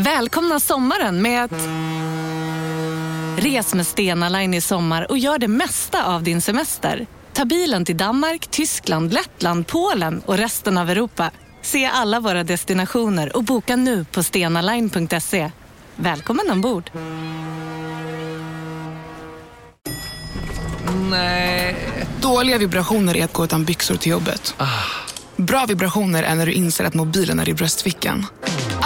Välkomna sommaren med att... Res med Stena Line i sommar och gör det mesta av din semester. Ta bilen till Danmark, Tyskland, Lettland, Polen och resten av Europa. Se alla våra destinationer och boka nu på stenaline.se. Välkommen ombord! Nej. Dåliga vibrationer är att gå utan byxor till jobbet. Bra vibrationer är när du inser att mobilen är i bröstfickan.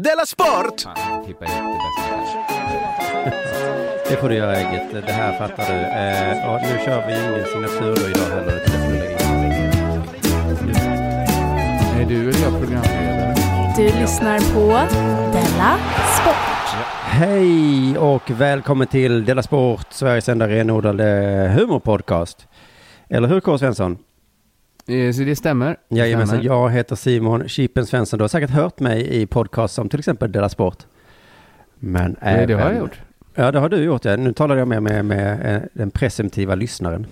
Della Sport! Klippa ihop det bästa. Det får du göra eget. Det här fattar du. Eh, och nu kör vi ingen signatur idag heller. Är du eller jag programledare? Du lyssnar på Della Sport. Hej och välkommen till Della Sport, Sveriges enda renodlade humorpodcast. Eller hur K. Svensson? Eh, Så det stämmer? Jajamensan, jag heter Simon Chipen Svensson. Du har säkert hört mig i podcast som till exempel Della Sport. Men Eh, Det har jag även- gjort. Ja, det har du gjort. Ja. Nu talar jag med, med, med eh, den presumtiva lyssnaren.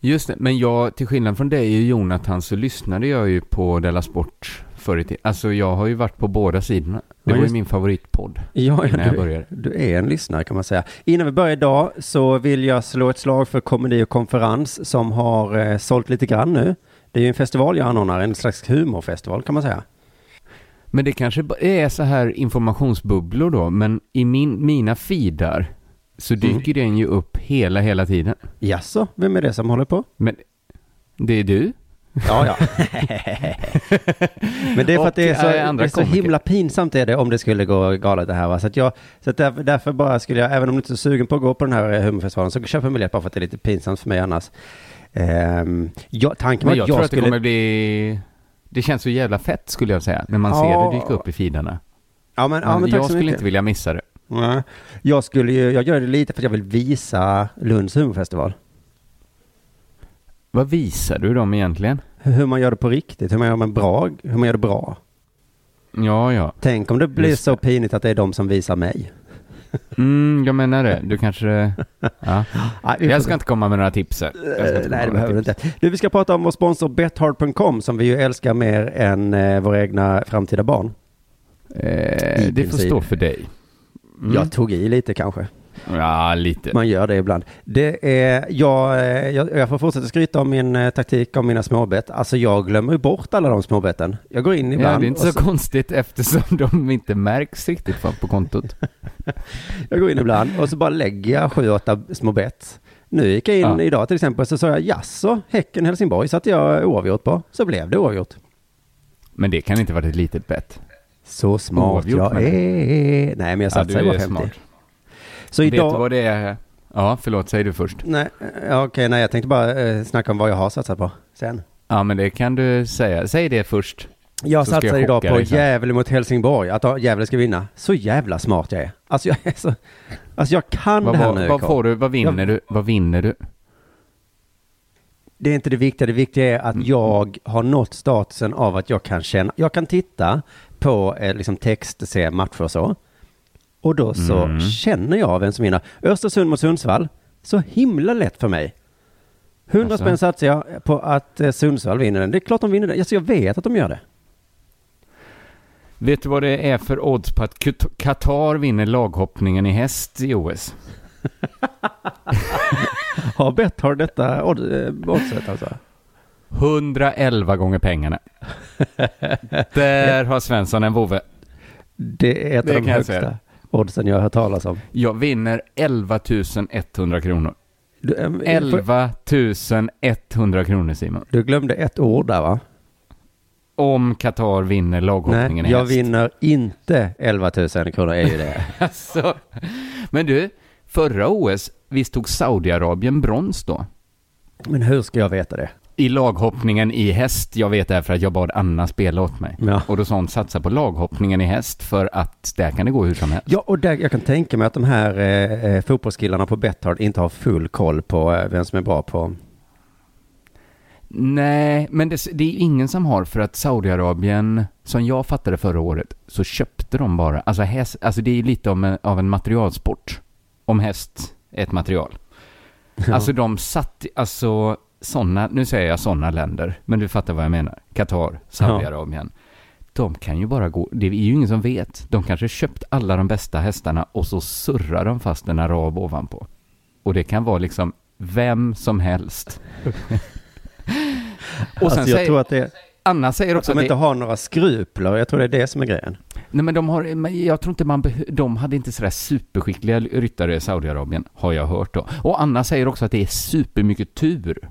Just det, men jag, till skillnad från dig och Jonathan så lyssnade jag ju på Della Sport förr i tiden. Alltså jag har ju varit på båda sidorna. Det Ja, var ju min favoritpodd. Ja, Innan jag du, började. du är en lyssnare kan man säga. Innan vi börjar idag så vill jag slå ett slag för komedi och konferens som har eh, sålt lite grann nu. Det är ju en festival jag anordnar, en slags humorfestival kan man säga. Men det kanske är så här informationsbubblor då, men i min, mina feedar så Mm. dyker den ju upp hela, hela tiden. Jaså, vem är det som håller på? Men det är du? Ja, ja. Men det är för att det är så, eh, det är så himla pinsamt är det om det skulle gå galet det här va. Så att jag, så att därför, därför bara skulle jag, även om du inte är så sugen på att gå på den här eh, humorfestivalen, så köper jag biljett bara för att det är lite pinsamt för mig annars. Um, ja, tanken var Men jag, att tror jag att det skulle... kommer bli... Det känns så jävla fett skulle jag säga, när man ser Ja. det dyka upp i feedarna. Ja, men, ja, men jag skulle inte vilja missa det. Nej. Jag skulle ju, jag gör det lite för att jag vill visa Lunds humorfestival. Vad visar du dem egentligen? Hur man gör det på riktigt, hur man gör, man bra, hur man gör det bra. Ja, ja. Tänk om det blir Just så pinigt att det är de som visar mig. Mm, jag menar det. Du kanske... Ja. Jag ska inte komma med några tips här. Eh, Nej, det behöver du inte. Du, vi ska prata om vår sponsor Bethard.com som vi ju älskar mer än eh, våra egna framtida barn. Eh, det får stå för dig. Mm. Jag tog i lite kanske. Ja, lite. Man gör det ibland. Det är, jag, eh, jag, jag får fortsätta skryta om min eh, taktik om mina småbett. Alltså jag glömmer bort alla de småbetten. Jag går in ibland. Ja, det är inte och så konstigt eftersom de inte märks riktigt på- på kontot. Jag går in ibland och så bara lägger jag sju, åtta små bett. Nu gick jag in Ja. idag till exempel så sa jag jaså, Häcken Helsingborg satte jag oavgjort på. Så blev det oavgjort. Men det kan inte varit ett litet bett. Så smart Oavgjort, jag är. Nej men jag Ja, satsar du bara är 50. smart. Så Vet du idag... vad det är? Ja, förlåt, säg du först. Nej, okej, nej jag tänkte bara eh, snacka om vad jag har satsat på sen. Ja, men det kan du säga. Säg det först. Jag satsar jag idag på. Gävle mot Helsingborg, att Gävle ska vinna. Så jävla smart jag är. Alltså jag är så... Alltså jag kan Vad, det här vad, nu. vad får du? Vad vinner du? Vad vinner du? Det är inte det viktiga. Det viktiga är Mm. att jag har nått statusen av att jag kan känna, jag kan titta på eh, liksom text, se matcher och så. Och då så Mm. känner jag vem som vinner. Östersund mot Sundsvall, så himla lätt för mig. 100 Alltså? spänn satsar jag på att eh, Sundsvall vinner den. Det är klart de vinner den. Alltså jag vet att de gör det. Vet du vad det är för odds på att Qat- Qatar vinner laghoppningen i häst i OS? Har bett har detta eh, oddset alltså? 111 gånger pengarna. Där har Svensson en vovve. Det är ett Det av de högsta. Oddsen jag har hört talas om. Jag vinner 11 100 kronor. Du, eh, 11 100 kronor Simon. du glömde ett ord där va? Om Qatar vinner laghoppningen Nej, jag häst. vinner inte 11 000 kronor är ju det. Alltså. Men du, förra OS, visst tog Saudiarabien brons då? Men hur ska jag veta det? I laghoppningen i häst, jag vet det här för att jag bad Anna spela åt mig. Ja. Och då sa hon satsa på laghoppningen i häst för att där kan det gå hur som helst. Ja, och där, jag kan tänka mig att de här eh, eh, fotbollskillarna på Betthard inte har full koll på eh, vem som är bra på... Nej, men det, det är ingen som har för att Saudiarabien, som jag fattade förra året, så köpte de bara, alltså häst, alltså det är lite om en, av en materialsport. Om häst är ett material. Alltså de satt, alltså sådana, nu säger jag sådana länder, men du fattar vad jag menar. Qatar, Saudiarabien. De kan ju bara gå, det är ju ingen som vet. De kanske köpt alla de bästa hästarna och så surrar de fast en arab ovanpå. Och det kan vara liksom vem som helst. och sen alltså, jag säger, tror att det Anna säger att också de att inte det, har några skrupler. Jag tror det är det som är grejen. nej men de har, jag tror inte man behö, de hade inte sådär superskickliga ryttare i Saudiarabien, har jag hört då. Och Anna säger också att det är supermycket tur,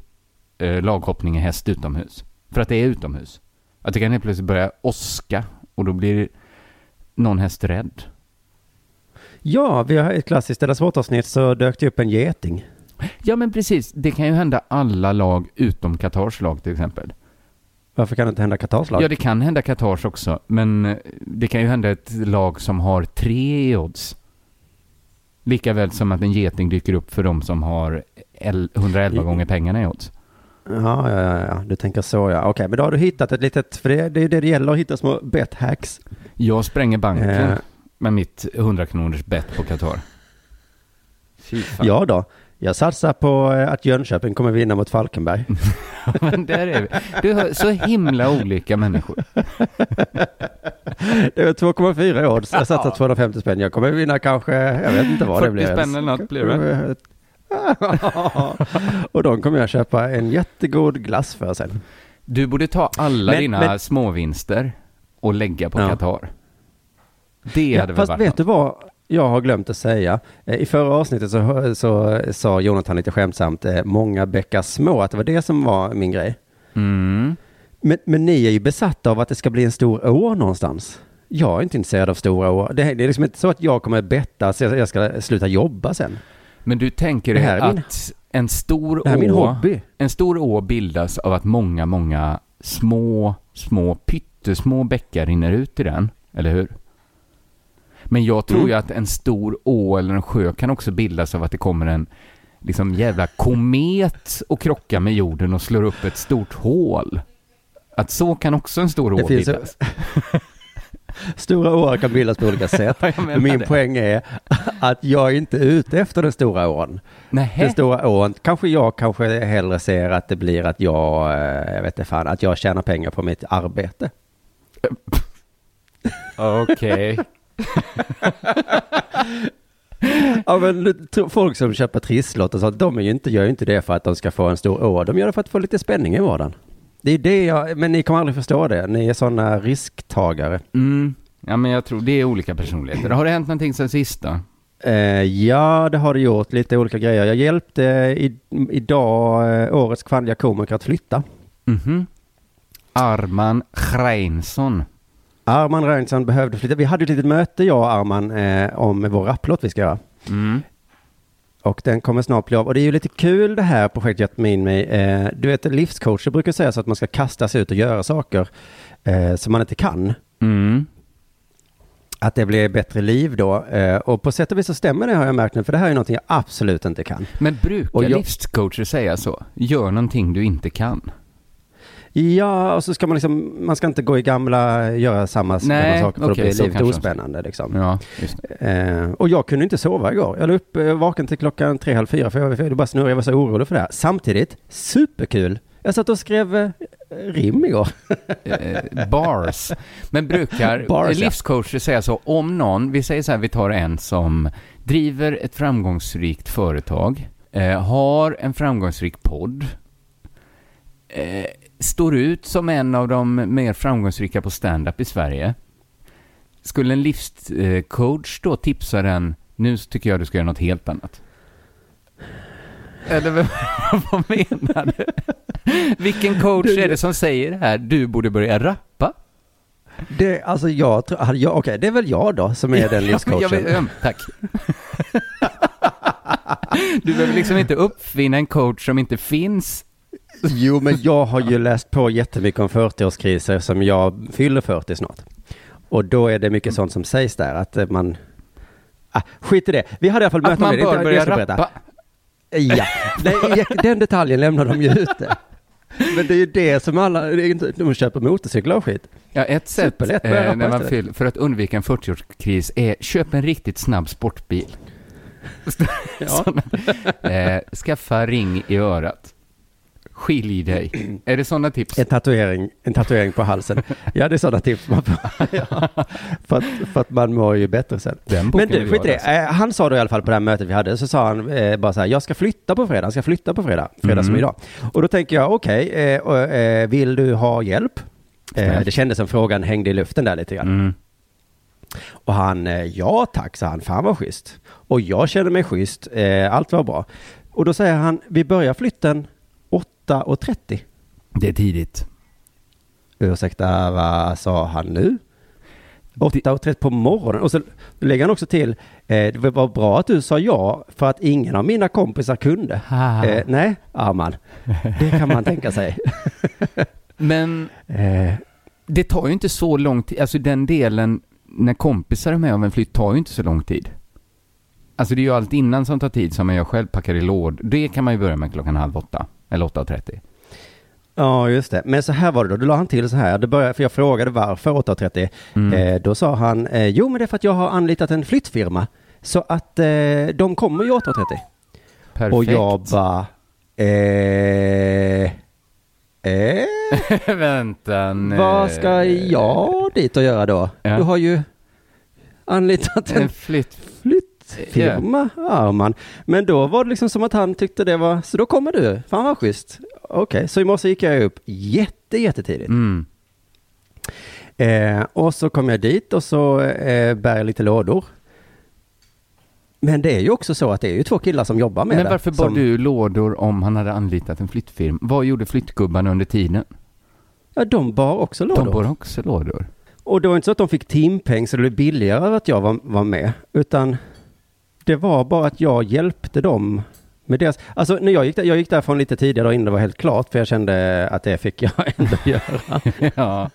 eh, laghoppning i häst utomhus. För att det är utomhus. Att det kan helt plötsligt börja åska och då blir någon häst rädd. Ja, vi har ett klassiskt Della Sport-avsnitt så dök det upp en geting. Ja men precis, det kan ju hända alla lag utom Qatars lag till exempel. Varför kan det inte hända Qatars lag? Ja, det kan hända Qatars också, men eh, det kan ju hända ett lag som har tre i odds. Lika väl som att en geting dyker upp för de som har el- 111 I- gånger pengarna i odds. Ja, ja, ja, du tänker så ja. Okej, men då har du hittat ett litet, för det, det är ju det det gäller att hitta små bet hacks. Jag spränger banken Eh. med mitt 100 kronors bett på Qatar. Ja då, jag satsar på eh, att Jönköping kommer vinna mot Falkenberg. men där är vi. Du hör, så himla olika människor. Det är 2,4 odds. Jag satsar 250 spänn. Jag kommer vinna kanske, jag vet inte vad 40 det blir. spänn eller något blir det. Och de kommer jag köpa en jättegod glass för sen. Du borde ta alla Men- dina men- småvinster och lägga på Ja. Qatar. Det Ja, hade väl fast varit vet något. du vad jag har glömt att säga? Eh, I förra avsnittet så, så sa Jonathan lite skämtsamt, eh, många bäckar små, att det var det som var min grej. Mm. Men, men ni är ju besatta av att det ska bli en stor å någonstans. Jag är inte intresserad av stora å. Det, det är liksom inte så att jag kommer betta så jag ska sluta jobba sen. Men du tänker dig är min- att en stor å, hobby. en stor å bildas av att många, många små, små, pyttesmå bäckar rinner ut i den, eller hur? Men jag tror Mm. ju att en stor å eller en sjö kan också bildas av att det kommer en liksom jävla komet och krockar med jorden och slår upp ett stort hål. Att så kan också en stor å bildas. Stora åar kan bildas på olika sätt. Min det. poäng är att jag är inte ute efter den stora ån. Den Nähä? stora ån, kanske jag kanske hellre ser att det blir att jag, eh, jag vet inte fan, att jag tjänar pengar på mitt arbete. Okej. Ja men folk som köper trisslott och sånt, de är ju inte, gör ju inte det för att de ska få en stor å. De gör det för att få lite spänning i vardagen. Det är det jag, men ni kommer aldrig förstå det. Ni är sådana risktagare. Mm. Ja, men jag tror det är olika personligheter. Har det hänt någonting sen sist då? Eh, ja, det har det gjort. Lite olika grejer. Jag hjälpte i, idag eh, årets kvinnliga komiker att flytta. Mhm. Arman Reinsson. Arman Reinsson behövde flytta. Vi hade ett litet möte, jag och Arman, eh, om vår rapplåt vi ska göra. Mm. Och den kommer snart bli av. Och det är ju lite kul det här projektet med in mig. Eh, du vet, livscoacher brukar säga så att man ska kasta sig ut och göra saker eh, som man inte kan. Mm. Att det blir bättre liv då. Eh, och på sätt och vis så stämmer det har jag märkt nu, för det här är någonting jag absolut inte kan. Men brukar jag- livscoacher säga så? Gör någonting du inte kan. Ja, och så ska man liksom, man ska inte gå i gamla, göra samma Nej, saker för okej, då blir livet ospännande liksom. Ja. Eh, och jag kunde inte sova igår. Jag la upp eh, vaken till klockan tre, halv fyra för jag, för jag bara snurrade, jag var så orolig för det här. Samtidigt, superkul. Jag satt och skrev eh, rim igår. Eh, bars. Men brukar Bars, ja. livscoacher säga så om någon, vi säger så här, vi tar en som driver ett framgångsrikt företag, eh, har en framgångsrik podd, står ut som en av de mer framgångsrika på stand-up i Sverige. Skulle en livscoach då tipsa den, nu tycker jag du ska göra något helt annat. Eller vad- menar du? Vilken coach är det som säger det här? Du borde börja rappa? Det, alltså jag tror, jag- okej det är väl jag då som är den livscoachen. Ja, tack. Du behöver liksom inte uppfinna en coach som inte finns. Jo, men jag har ju läst på jättemycket om 40-årskriser som jag fyller 40 snart. Och då är det mycket sånt som sägs där, att man... Ah, skit i det. Vi hade i alla fall möte Att man med det. bör Det är det börja rappa. Ja, den detaljen lämnar de ju ute. Men det är ju det som alla, de köper motorcyklar och skit. Ja, ett sätt eh, när man istället. fyll, för att undvika en 40-årskris är köp en riktigt snabb sportbil. Såna, eh, skaffa ring i örat. Skilj dig. Är det sådana tips? En tatuering, en tatuering på halsen. Ja, det är sådana tips man får. Ja, för, att, för att man mår ju bättre sen. Den Men du, skit i det. Eh, Han sa då i alla fall på det här mötet vi hade, så sa han eh, bara så här, jag ska flytta på fredag, jag ska flytta på fredag, fredag som Mm. idag. Och då tänker jag, okej, eh, och, eh, vill du ha hjälp? Eh, det kändes som frågan hängde i luften där lite grann. Mm. Och han, eh, ja tack, sa han, fan vad schysst. Och jag känner mig schysst, eh, allt var bra. Och då säger han, vi börjar flytten 8.30. Det är tidigt. Ursäkta, vad sa han nu? 8.30 på morgonen. Och så lägger han också till, eh, det var bra att du sa ja, för att ingen av mina kompisar kunde. Ah. Eh, nej, Arman, det kan man tänka sig. Men Eh, det tar ju inte så lång tid. Alltså den delen när kompisar är med om en flytt tar ju inte så lång tid. Alltså det är ju allt innan som tar tid som jag själv packar i låd. Det kan man ju börja med klockan halv åtta. Eller 8.30. ja, just det. Men så här var det då, då la han till så här, det började, för jag frågade varför 8.30. Mm. Eh, då sa han, eh, jo men det är för att jag har anlitat en flyttfirma. Så att eh, de kommer ju 8.30. Perfekt. Och jag bara, eh, eh, Vänta nu. vad ska jag dit och göra då? Ja. Du har ju anlitat en En flytt. Flyttfirma, Arman. Men då var det liksom som att han tyckte det var, så då kommer du, fan vad schysst. Okej, så i morse gick jag upp jätte, jättetidigt. Mm. Eh, och så kom jag dit och så eh, bär jag lite lådor. Men det är ju också så att det är ju två killar som jobbar med Men det. varför bar som, du lådor om han hade anlitat en flyttfirma? Vad gjorde flyttgubbarna under tiden? Ja, de bar också lådor. De bar också lådor. Och det var inte så att de fick timpeng så det blev billigare att jag var, var med. Utan det var bara att jag hjälpte dem med deras... Alltså när jag gick, där, jag gick därifrån lite tidigare innan det var helt klart för jag kände att det fick jag ändå göra. ja.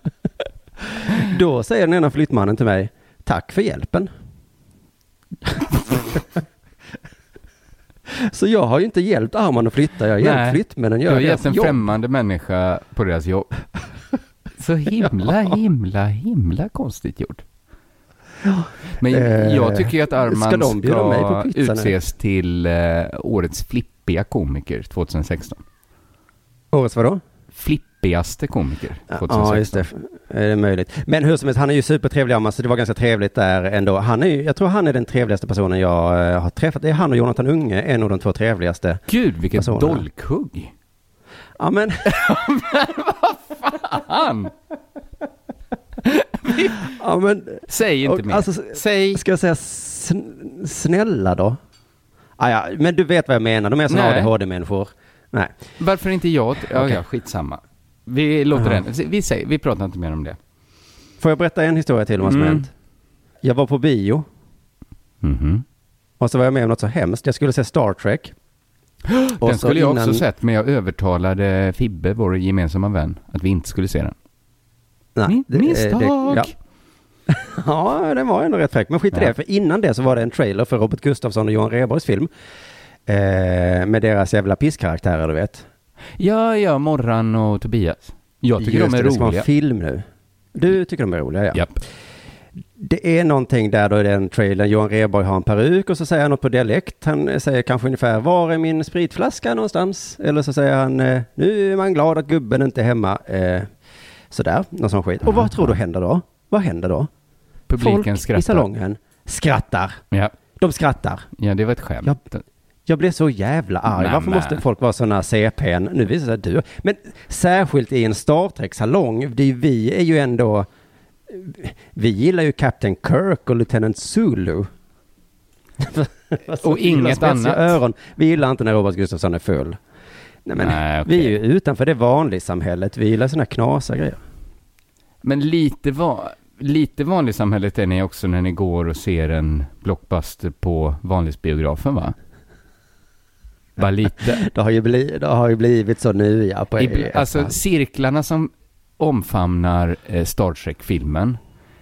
Då säger den ena flyttmannen till mig, tack för hjälpen. Så jag har ju inte hjälpt Arman att flytta, jag har hjälpt flyttmännen Du göra har deras gett en jobb. främmande människa på deras jobb. Så himla, himla, himla konstigt gjort. Men Eh, jag tycker ju att Arman ska de bjuda mig på ska pizza nu? utses till eh, årets flippiga komiker 2016. Årets vadå? Flippigaste komiker 2016. Ja, just det. Är det möjligt. Men hur som helst, han är ju supertrevlig, Arman, så det var ganska trevligt där ändå. Han är ju, jag tror han är den trevligaste personen jag eh, har träffat. Det är han och Jonathan Unge, en av de två trevligaste. Gud, vilket Personerna. dolkhugg. Ja, men Han! Ja, men, Säg inte och, mer. alltså, Säg. ska jag säga sn- snälla då? Ah, ja, men du vet vad jag menar, de är såna Nej. ADHD-människor. Nej. Varför inte jag? Ja, Okej. ja, skitsamma. Vi låter den. Vi, säger, vi pratar inte mer om det. Får jag berätta en historia till om vad som Mm. hänt? Jag var på bio Mhm. och så var jag med om något så hemskt. Jag skulle se Star Trek. Den skulle jag innan- också sett, men jag övertalade Fibbe, vår gemensamma vän, att vi inte skulle se den. Nej, Min- det- Misstag! det- ja. ja, den var ändå rätt fräck. Men skit i Ja. det, för innan det så var det en trailer för Robert Gustafsson och Johan Rheborgs film. Eh, med deras jävla pisskaraktärer, du vet. Ja, ja, Morran och Tobias. Jag tycker Just de är det, det ska vara roliga. en film nu. Du tycker de är roliga, ja. Japp. Det är någonting där då i den trailern, Johan Rheborg har en peruk och så säger han något på dialekt. Han säger kanske ungefär, var är min spritflaska någonstans? Eller så säger han, eh, nu är man glad att gubben inte är hemma. Eh, sådär, någon sån skit. Och vad tror du händer då? Vad händer då? Publiken Folk skrattar. i salongen skrattar. Ja. De skrattar. ja, det var ett skämt. Ja. Jag blev så jävla arg. Nej, Varför men. måste folk vara sådana CPn? Nu visar det sig att du... Men särskilt i en Star Trek-salong. Vi är ju ändå... Vi gillar ju Captain Kirk och Lieutenant Zulu. Och inget annat. Öron. Vi gillar inte när Robert Gustafsson är full. Nej, men Nej, Vi är ju utanför det vanliga samhället. Vi gillar sådana knasiga grejer. Men lite, va- lite vanligt samhället är ni också när ni går och ser en blockbuster på vanlighetsbiografen, va? Bara lite. Det har ju blivit, det har ju blivit så nu ja. På Ibla- alltså cirklarna som omfamnar eh, Star Trek-filmen,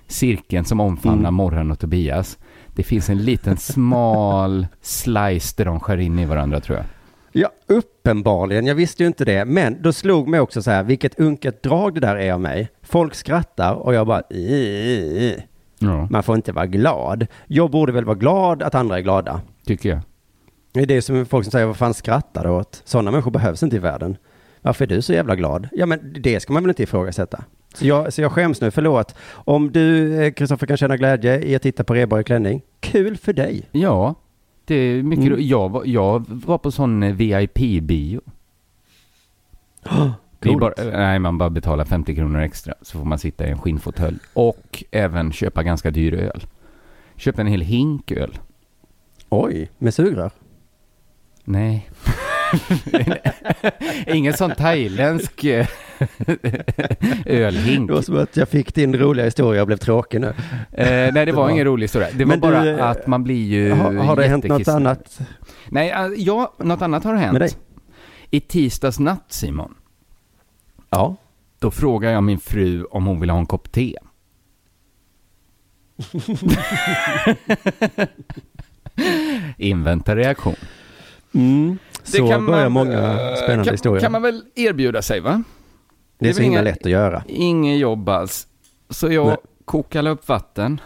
cirkeln som omfamnar Mm. Morran och Tobias. Det finns en liten smal slice där de skär in i varandra tror jag. Ja, uppenbarligen. Jag visste ju inte det. Men då slog mig också så här, vilket unket drag det där är av mig. Folk skrattar och jag bara. Ja, man får inte vara glad. Jag borde väl vara glad att andra är glada. tycker jag. Det är det som folk som säger, vad fan skrattar du åt? Sådana människor behövs inte i världen. Varför är du så jävla glad? Ja, men det ska man väl inte ifrågasätta. Så jag, så jag skäms nu, förlåt. Om du, eh, Kristoffer, kan känna glädje i att titta på Rheborg klänning, kul för dig. Ja, det är mycket Mm. jag, var, jag var på sån eh, VIP-bio. Bara, nej, man bara betalar 50 kronor extra så får man sitta i en skinnfåtölj och även köpa ganska dyr öl. Köpte en hel hink öl. Oj, med sugrör. Nej. Ingen sån thailändsk eh, ölhink. Det var som att jag fick din roliga historia och blev tråkig nu. Eh, nej, det var var- ingen rolig historia. Det var Men du, bara eh, att man blir ju Har, har det hänt något annat Nej, ja, något annat har med dig? hänt. I tisdags natt, Simon, Ja. då frågar jag min fru om hon vill ha en kopp te. Invänta reaktion. Mm. Så börjar många spännande eh, kan, historier. kan man väl erbjuda sig, va? Det är så himla lätt att göra. Inget jobb alls. Så jag Nej. kokade upp vatten,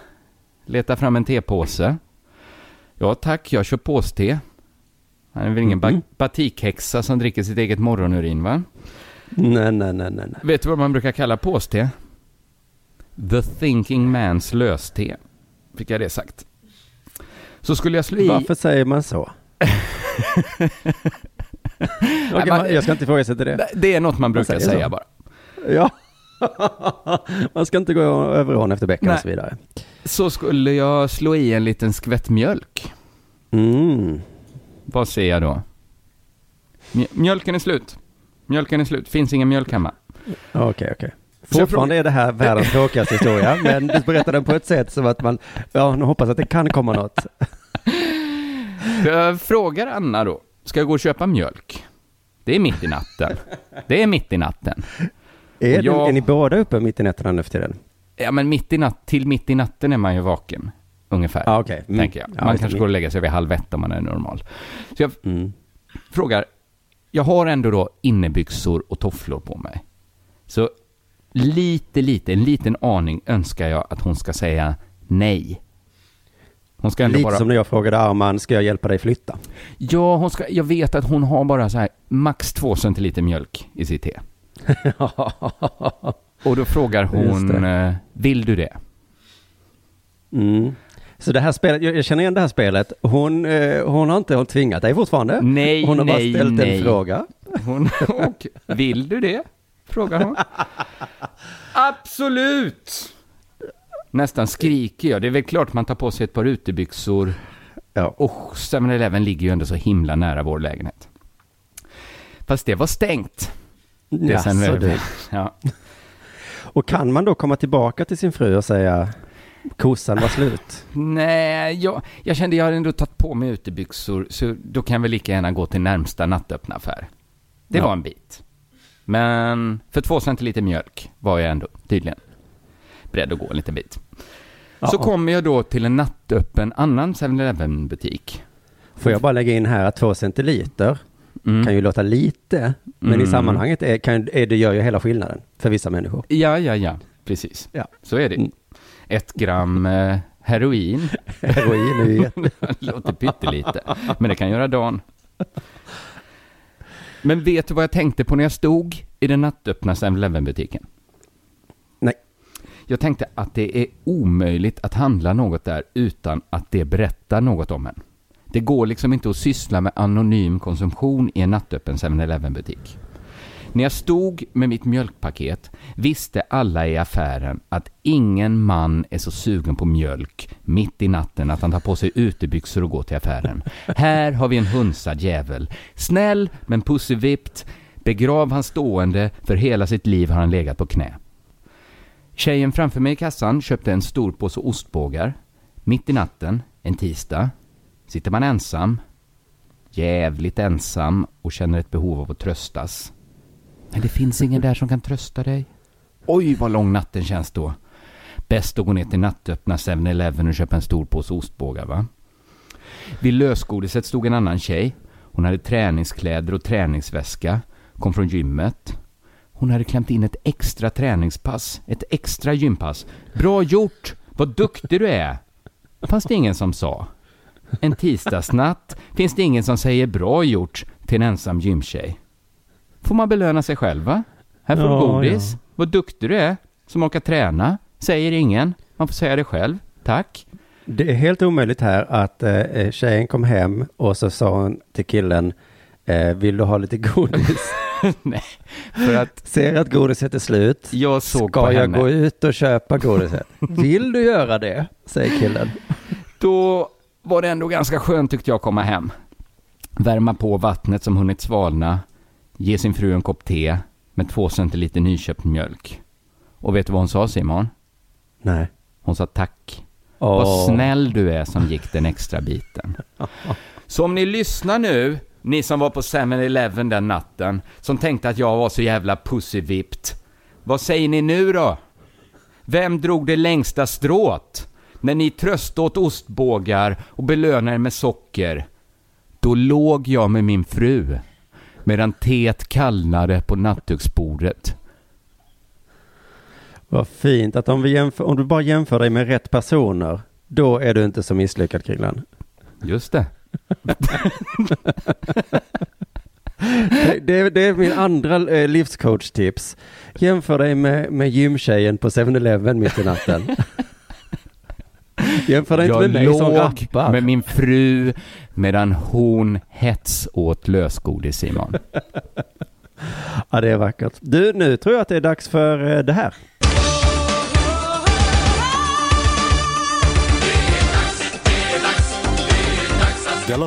letar fram en tepåse. Ja tack, jag kör påste. Han är väl ingen ba- batikhäxa som dricker sitt eget morgonurin va? Nej, nej, nej, nej. Vet du vad man brukar kalla påste? The thinking man's löste. Fick jag det sagt. Så skulle jag slå i... Varför säger man så? Okej, man- man, jag ska inte ifrågasätta det. Det är något man brukar så. säga bara. Ja. man ska inte gå över ån efter bäcken och så vidare. Så skulle jag slå i en liten skvätt mjölk. Mm. Vad säger jag då? Mj- mjölken är slut. Mjölken är slut. Finns ingen mjölk hemma. Okej, okej. Så jag Fortfarande är det här världens tråkigaste historia, men du berättar den på ett sätt som att man, ja, nu hoppas att det kan komma något. Jag frågar Anna då. Ska jag gå och köpa mjölk? Det är mitt i natten. Det är mitt i natten. Är, jag- du, är ni båda uppe mitt i nätterna nu för tiden? Ja, men mitt i natt, till mitt i natten är man ju vaken. Ungefär. Ja, okej. Mm. Tänker jag. Ja, Man det. kanske går och lägger sig vid halv ett om man är normal. Så jag Mm. frågar. Jag har ändå då innebyxor och tofflor på mig. Så lite, lite, en liten aning önskar jag att hon ska säga nej. Hon ska ändå Lite bara... som när jag frågade Arman, ska jag hjälpa dig flytta? Ja, hon ska... jag vet att hon har bara så här max två centiliter mjölk i sitt te. Och då frågar hon, eh, vill du det? Mm. Så det här spelet, jag, jag känner igen det här spelet. Hon, eh, hon har inte hon tvingat dig fortfarande. Nej, hon har nej, bara ställt nej. en fråga. Hon, och, vill du det? Frågar hon. Absolut! Nästan skriker jag. Det är väl klart man tar på sig ett par utebyxor. Ja. Och 7-Eleven ligger ju ändå så himla nära vår lägenhet. Fast det var stängt. Det är sen Jaså, du. Ja. Och kan man då komma tillbaka till sin fru och säga kossan var slut? Nej, jag, jag kände jag hade ändå tagit på mig utebyxor, så då kan jag väl lika gärna gå till närmsta nattöppna affär. Det Ja. var en bit. Men för två centiliter mjölk var jag ändå tydligen beredd att gå en liten bit. Så Ja. kommer jag då till en nattöppen annan 7-Eleven butik. Får jag bara lägga in här att två centiliter Mm. kan ju låta lite, men Mm. i sammanhanget är, kan, är det gör ju hela skillnaden för vissa människor. Ja, ja, ja, precis. Ja. Så är det. Mm. Ett gram eh, heroin Heroin är ju jätte... låter pyttelite, men det kan göra dagen. Men vet du vad jag tänkte på när jag stod i den nattöppna 7-Eleven-butiken? Nej. Jag tänkte att det är omöjligt att handla något där utan att det berättar något om en. Det går liksom inte att syssla med anonym konsumtion i en nattöppen 7-Eleven-butik. När jag stod med mitt mjölkpaket visste alla i affären att ingen man är så sugen på mjölk mitt i natten att han tar på sig utebyxor och går till affären. Här har vi en hunsad jävel. Snäll men pussevippt. Begrav han stående, för hela sitt liv har han legat på knä. Tjejen framför mig i kassan köpte en stor påse ostbågar. Mitt i natten, en tisdag, sitter man ensam. jävligt ensam och känner ett behov av att tröstas. Men det finns ingen där som kan trösta dig. Oj, vad lång natten känns då. Bäst att gå ner till nattöppna 7-Eleven och köpa en stor påse ostbågar, va? Vid lösgodiset stod en annan tjej. Hon hade träningskläder och träningsväska. Kom från gymmet. Hon hade klämt in ett extra träningspass. Ett extra gympass. Bra gjort! Vad duktig du är! Fanns det ingen som sa. En tisdagsnatt finns det ingen som säger bra gjort till en ensam gymtjej. Får man belöna sig själv, va? Här får du Ja, godis. Vad duktig du är som orkar träna. Säger ingen. Man får säga det själv. Tack. Det är helt omöjligt här att eh, tjejen kom hem och så sa hon till killen, eh, vill du ha lite godis? Nej, för att Ser att godiset är slut. jag såg på Ska jag henne. gå ut och köpa godiset? Vill du göra det? Säger killen. Då var det ändå ganska skönt tyckte jag att komma hem. Värma på vattnet som hunnit svalna. Ge sin fru en kopp te med två centiliter nyköpt mjölk. Och vet du vad hon sa Simon? Nej. Hon sa tack. Åh. Vad snäll du är som gick den extra biten. Så om ni lyssnar nu, ni som var på 7-Eleven den natten, som tänkte att jag var så jävla pussyvippt. Vad säger ni nu då? Vem drog det längsta strået? När ni tröstade åt ostbågar och belönade er med socker. Då låg jag med min fru, medan teet kallnade på nattduksbordet. Vad fint att om, vi jämför, om du bara jämför dig med rätt personer, då är du inte så misslyckad Kringlan. Just det. Det, det, det är min andra eh, livscoach-tips. Jämför dig med, med gymtjejen på 7-Eleven mitt i natten. Jämför inte med mig som låg rappar. med min fru medan hon hets åt lösgodis Simon. Ja, det är vackert. Du, nu tror jag att det är dags för eh, det här.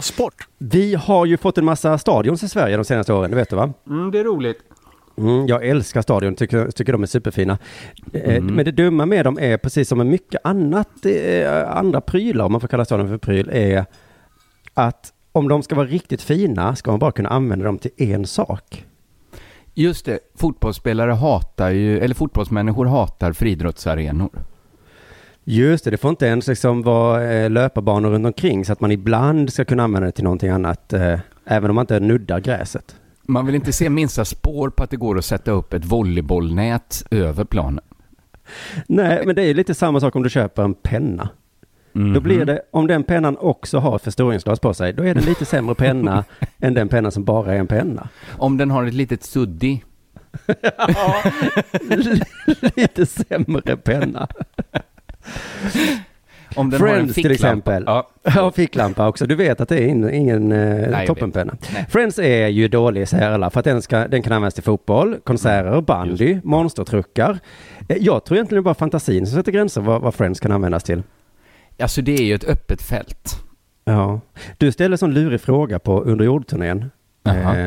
Sport! Vi har ju fått en massa stadions i Sverige de senaste åren, det vet du va? Mm, det är roligt. Mm, jag älskar stadion, tycker, tycker de är superfina. Eh, Men det dumma med dem är precis som med mycket annat, eh, andra prylar, om man får kalla stadion för pryl, är att om de ska vara riktigt fina ska man bara kunna använda dem till en sak. Just det, fotbollsspelare hatar ju, eller fotbollsmänniskor hatar friidrottsarenor. Just det, det får inte ens liksom vara eh, löparbanor runt omkring så att man ibland ska kunna använda det till någonting annat, även om man inte nuddar gräset. Man vill inte se minsta spår på att det går att sätta upp ett volleybollnät över planen. Nej, men det är lite samma sak om du köper en penna. Mhm. Då blir det, om den pennan också har förstoringsglas på sig, då är det en lite sämre penna än den penna som bara är en penna. Om den har ett litet suddi. lite sämre penna. Om den har en Friends till exempel. Ja. Ja, ficklampa också. Du vet att det är in, ingen eh, jag toppenpenna. Nej. Friends är ju dålig, säger alla, för att den, ska, den kan användas till fotboll, konserter, bandy, monstertruckar. Eh, Jag tror egentligen det är bara fantasin som sätter gränser vad, vad Friends kan användas till. Alltså det är ju ett öppet fält. Ja. Du ställde en sån lurig fråga på underjordturnén. Jaha.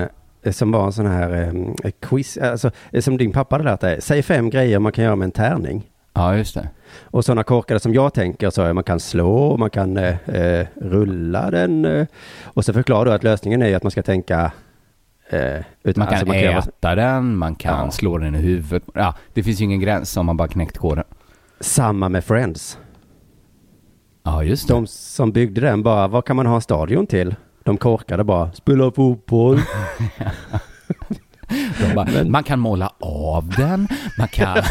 Eh, som var en sån här eh, quiz, alltså, eh, som din pappa hade lärt dig. Säg fem grejer man kan göra med en tärning. Ja, just det. Och sådana korkade som jag tänker så är man kan slå, man kan eh, eh, rulla den. Eh, och så förklarar du att lösningen är att man ska tänka eh, utan, Man kan alltså, göra- äta den, man kan Ja. slå den i huvudet. Ja, det finns ju ingen gräns om man bara knäckt koden. Samma med Friends. Ja, just det. De som byggde den bara, vad kan man ha stadion till? De korkade bara, spela fotboll. Bara, Man kan måla av den, man kan...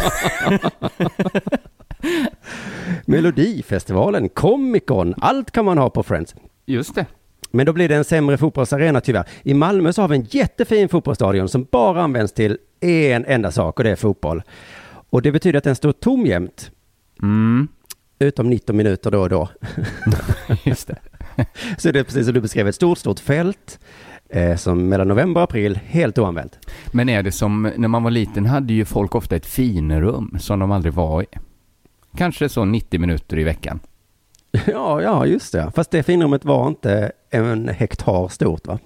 Melodifestivalen, Comic Con, allt kan man ha på Friends. Just det. Men då blir det en sämre fotbollsarena tyvärr. I Malmö så har vi en jättefin fotbollsstadion som bara används till en enda sak och det är fotboll. Och det betyder att den står tom jämt, Mm, utom 19 minuter då och då. just det. Så det är precis som du beskrev, ett stort, stort fält som mellan november och april helt oanvänt. Men är det som, när man var liten hade ju folk ofta ett finrum som de aldrig var i. Kanske så 90 minuter i veckan. Ja, ja, just det. Fast det finrummet var inte en hektar stort va?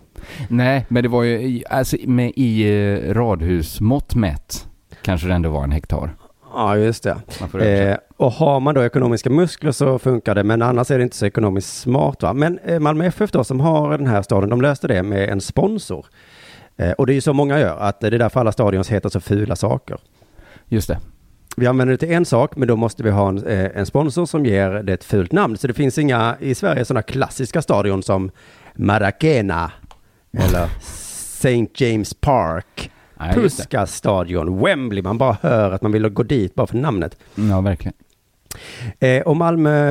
Nej, men det var ju, alltså med i eh, radhusmått mätt, kanske det ändå var en hektar. Ja, just det. Eh, och har man då ekonomiska muskler så funkar det, men annars är det inte så ekonomiskt smart. Va? Men eh, Malmö FF då, som har den här staden, de löste det med en sponsor. Eh, och det är ju så många gör, att det är därför alla stadions heter så fula saker. Just det. Vi använder det till en sak, men då måste vi ha en, eh, en sponsor som ger det ett fult namn. Så det finns inga i Sverige sådana klassiska stadion som Maracena eller St. James Park, Nej. Puskas stadion, Wembley. Man bara hör att man vill gå dit bara för namnet. Ja, verkligen. Eh, och Malmö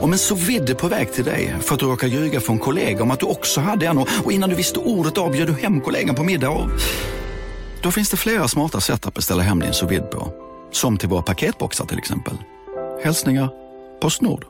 Om en så vidde på väg till dig för att du råkar ljuga från kollega om att du också hade en och innan du visste ordet av du hem kollegan på middag och... Då finns det flera smarta sätt att beställa hem din sous på. Som till våra paketboxar till exempel. Hälsningar Postnord.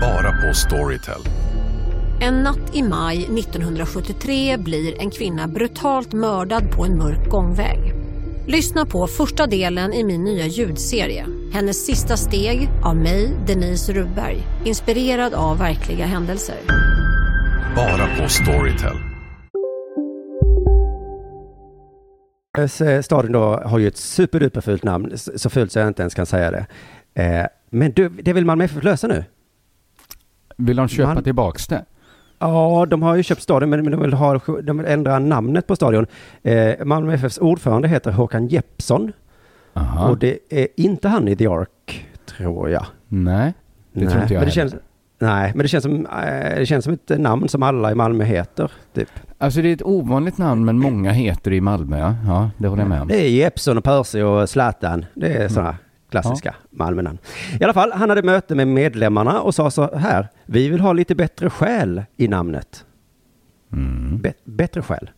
Bara på Storytel. En natt i maj 1973 blir en kvinna brutalt mördad på en mörk gångväg. Lyssna på första delen i min nya ljudserie. Hennes sista steg av mig, Denise Rubberg. Inspirerad av verkliga händelser. Bara på Storytel. Eh, Staden då har ju ett superduper fult namn, så fult så jag inte ens kan säga det. Eh, men du, det vill Malmö FF lösa nu? Vill de köpa Man- tillbaks det? Ja, de har ju köpt stadion, men de vill, ha, de vill ändra namnet på stadion. Eh, Malmö FFs ordförande heter Håkan Jeppsson Aha. och det är inte han i The Ark, tror jag. Nej, det tror inte jag men det heller. känns, Nej, men det känns, som, eh, det känns som ett namn som alla i Malmö heter. Typ. Alltså det är ett ovanligt namn men många heter i Malmö ja. Ja, det håller jag med om. Det är Jeppsson och Percy och Zlatan. Det är sådana klassiska Malmönamn. I alla fall, han hade möte med medlemmarna och sa så här. Vi vill ha lite bättre själ i namnet. Mm. Be- bättre själ.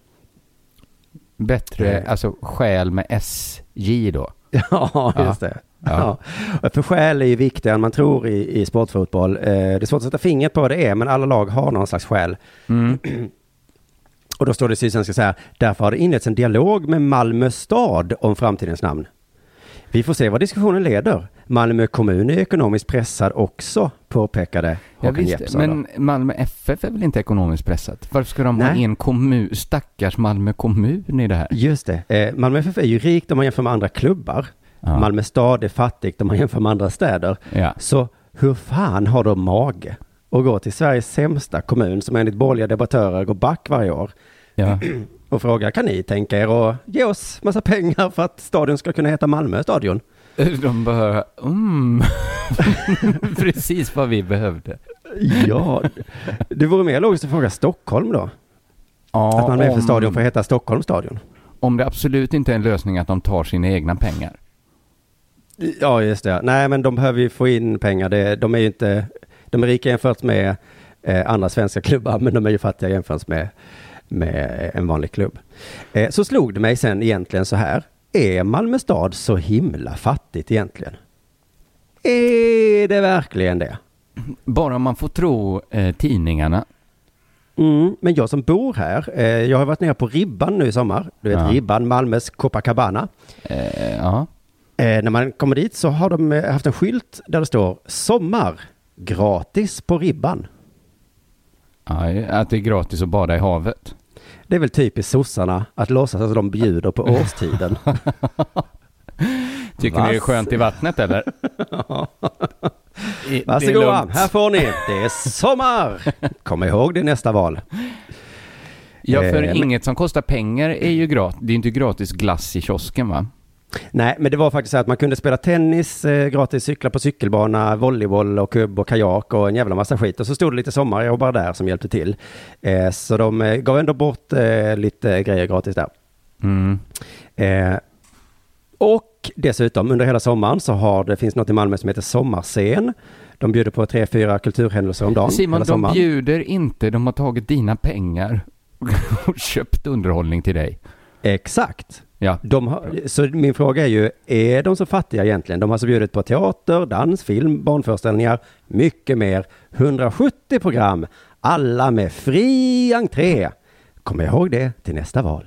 Bättre, Eh. alltså skäl med SJ då. Ja, just det. Ja. För själ är ju viktigare än man tror i, i sportfotboll. Eh, det är svårt att sätta fingret på vad det är, men alla lag har någon slags själ. Mm. Och då står det i Sydsvenskan så här, därför har det inletts en dialog med Malmö stad om framtidens namn. Vi får se vad diskussionen leder. Malmö kommun är ekonomiskt pressad också, påpekade Ja, Håkan visst, Jeppsson. då. men Malmö FF är väl inte ekonomiskt pressat? Varför ska de ha Nej. en kommun, stackars Malmö kommun i det här? Just det. Eh, Malmö FF är ju rikt om man jämför med andra klubbar. Ja. Malmö stad är fattigt om man jämför med andra städer. Ja. Så hur fan har de mage att gå till Sveriges sämsta kommun som enligt borgerliga debattörer går back varje år Ja. och frågar kan ni tänka er att ge oss massa pengar för att stadion ska kunna heta Malmö stadion? De behöver, mm. Precis vad vi behövde. Ja, det vore mer logiskt att fråga Stockholm då. Ja, att Malmö FF om- stadion får heta Stockholms stadion. Om det absolut inte är en lösning att de tar sina egna pengar. Ja, just det. Nej, men de behöver ju få in pengar. Det, de är ju inte, de är rika jämfört med eh, andra svenska klubbar, men de är ju fattiga jämfört med, med en vanlig klubb. Eh, så slog det mig sen egentligen så här. Är Malmö stad så himla fattigt egentligen? Är det verkligen det? Bara man får tro eh, tidningarna. Mm, men jag som bor här, eh, jag har varit nere på Ribban nu i sommar. Du vet Ja. Ribban, Malmös Copacabana. Eh, ja. Eh, när man kommer dit så har de eh, haft en skylt där det står sommar gratis på Ribban. Ja, att det är gratis att bada i havet. Det är väl typiskt sossarna att låtsas att de bjuder på årstiden. Tycker ni det är Vass. skönt i vattnet eller? I- Varsågoda, här får ni. Det är sommar. Kom ihåg det nästa val. Ja, för Eh, inget som kostar pengar är ju gratis. Det är inte gratis glass i kiosken va? Nej, men det var faktiskt så att man kunde spela tennis, eh, gratis cykla på cykelbana, volleyboll och kubb och kajak och en jävla massa skit. Och så stod det lite sommarjobbar där som hjälpte till. Eh, så de eh, gav ändå bort eh, lite grejer gratis där. Mm. Eh, och dessutom under hela sommaren så har det finns något i Malmö som heter Sommarscen. De bjuder på tre, fyra kulturhändelser om dagen. Simon, de sommaren. bjuder inte. De har tagit dina pengar och köpt underhållning till dig. Exakt. Ja. Har, så min fråga är ju, är de så fattiga egentligen? De har alltså bjudit på teater, dans, film, barnföreställningar, mycket mer. 170 program, alla med fri entré. Kom ihåg det till nästa val.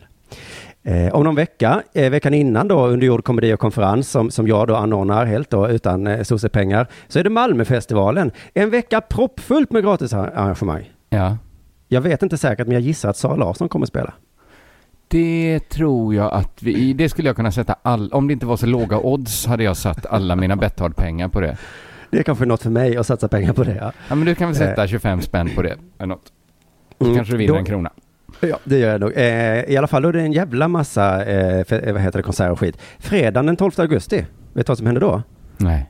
Eh, om någon vecka, eh, veckan innan då, under jord komedi och konferens som, som jag då anordnar helt då utan eh, sossepengar, så är det Malmöfestivalen. En vecka proppfullt med gratisarrangemang. Ja. Jag vet inte säkert, men jag gissar att Sara Larsson kommer spela. Det tror jag att vi, det skulle jag kunna sätta all, om det inte var så låga odds hade jag satt alla mina Betthard-pengar på det. Det är kanske något för mig att satsa pengar på det. Ja, Ja men du kan väl sätta Eh. 25 spänn på det, eller något. Så Mm, kanske du vinner då- en krona. Ja, det gör jag nog. Eh, I alla fall, då är det en jävla massa, eh, för, eh, vad heter det, konserter och skit. Fredagen den 12 augusti, vet du vad som händer då? Nej.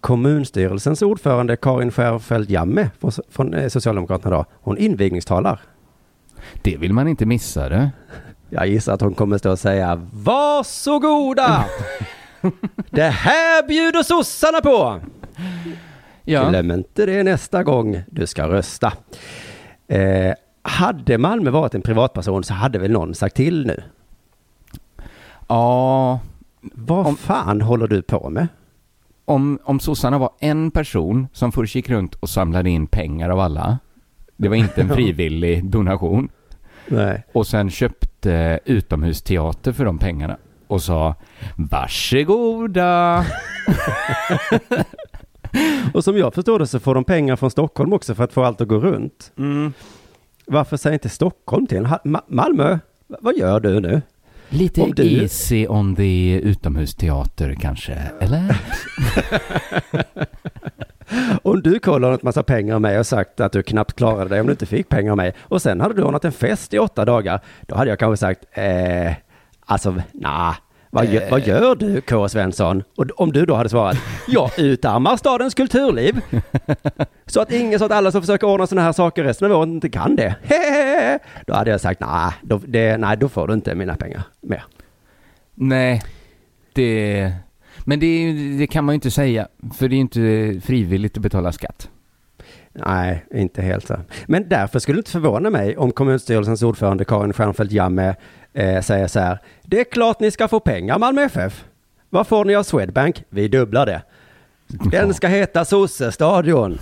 Kommunstyrelsens ordförande Karin Skärfeldt Jamme från, från eh, Socialdemokraterna då, hon invigningstalar. Det vill man inte missa det. Jag gissar att hon kommer stå och säga Varsågoda! det här bjuder sossarna på! Ja. Glöm inte det nästa gång du ska rösta. Eh, hade Malmö varit en privatperson så hade väl någon sagt till nu. Ja, Vad fan håller du på med? om, om sossarna var en person som först gick runt och samlade in pengar av alla. Det var inte en frivillig donation. Nej. Och sen köpte utomhusteater för de pengarna. Och sa varsågoda. Och som jag förstår det så får de pengar från Stockholm också för att få allt att gå runt. Mm. Varför säger inte Stockholm till Ma- Malmö, vad gör du nu? Lite Om du- easy on the utomhusteater kanske, eller? Om du kollar lånat massa pengar av mig och sagt att du knappt klarade dig om du inte fick pengar av mig och sen hade du ordnat en fest i åtta dagar, då hade jag kanske sagt, eh, alltså, nah, vad, gör, Eh. vad gör du K. Svensson? Och om du då hade svarat, jag utarmar stadens kulturliv. Så att ingen, så att alla som försöker ordna sådana här saker resten av året inte kan det. Hehehe. Då hade jag sagt, nah, då, det, nej, då får du inte mina pengar mer. Nej, det... Men det, det kan man ju inte säga, för det är ju inte frivilligt att betala skatt. Nej, inte helt så. Men därför skulle det inte förvåna mig om kommunstyrelsens ordförande Karin Stjernfeldt Jamme eh, säger så här. Det är klart ni ska få pengar Malmö FF. Vad får ni av Swedbank? Vi dubblar det. Den ska heta Sossestadion.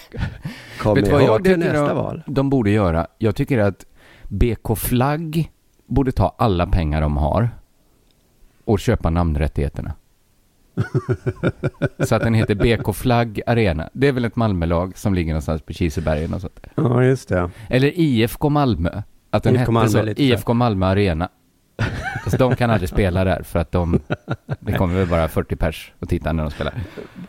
Kom Vet ihåg jag tycker nästa de, val. de borde göra? Jag tycker att BK Flagg borde ta alla pengar de har och köpa namnrättigheterna. Så att den heter BK Flagg Arena. Det är väl ett Malmölag som ligger någonstans på Kisebergen och sånt. där. Ja, just det. Eller IFK Malmö. Att den IFK hette Malmö så. är lite IFK Malmö Arena. Fast de kan aldrig spela där för att de, det kommer väl bara 40 pers och titta när de spelar.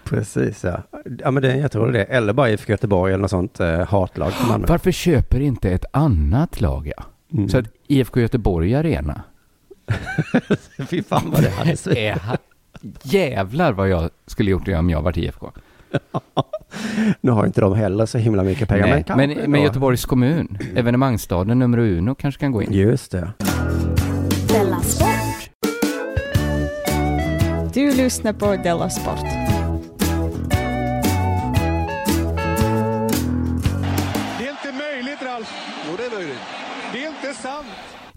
Precis, ja. Ja, men det, jag tror det. Eller bara IFK Göteborg eller något sånt eh, hatlag för Malmö. Varför köper inte ett annat lag ja? Mm. Så att IFK Göteborg Arena. Fy fan vad det hade. Är, jävlar vad jag skulle gjort det om jag varit IFK. Nu har inte de heller så himla mycket pengar. Nej, men, men. Göteborgs kommun, evenemangsstaden nummer uno kanske kan gå in. Just det. Du lyssnar på Della Sport.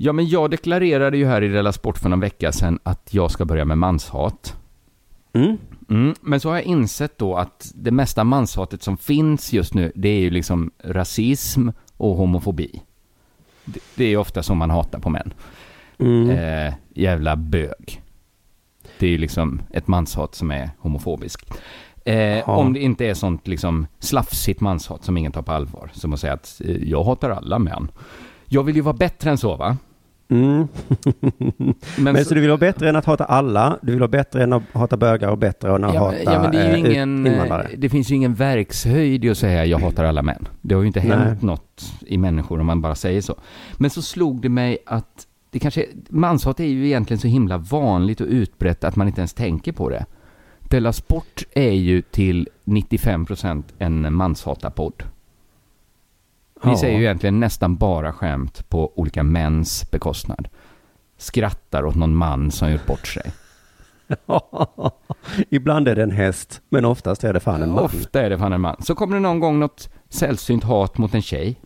Ja, men jag deklarerade ju här i Rella Sport för någon vecka sedan att jag ska börja med manshat. Mm. Mm, men så har jag insett då att det mesta manshatet som finns just nu, det är ju liksom rasism och homofobi. Det, det är ofta som man hatar på män. Mm. Eh, jävla bög. Det är ju liksom ett manshat som är homofobiskt. Eh, Om det inte är sånt liksom slafsigt manshat som ingen tar på allvar. Som att säga att eh, jag hatar alla män. Jag vill ju vara bättre än så va? Mm. Men, Men så, så- du vill vara bättre än att hata alla, du vill vara bättre än att hata bögar och bättre än att Ja, hata ja men det är ju eh, ingen, invandrare. eh, det finns ju ingen verkshöjd i att säga jag hatar alla män. Det har ju inte Nej. hänt något i människor om man bara säger så. Men så slog det mig att det kanske, manshat är ju egentligen så himla vanligt och utbrett att man inte ens tänker på det. Della Sport är ju till 95% en manshatarpodd. Vi Ja. säger ju egentligen nästan bara skämt på olika mäns bekostnad. Skrattar åt någon man som gjort bort sig. Ibland är det en häst, men oftast är det fan en man. Ofta är det fan en man. Så kommer det någon gång något sällsynt hat mot en tjej.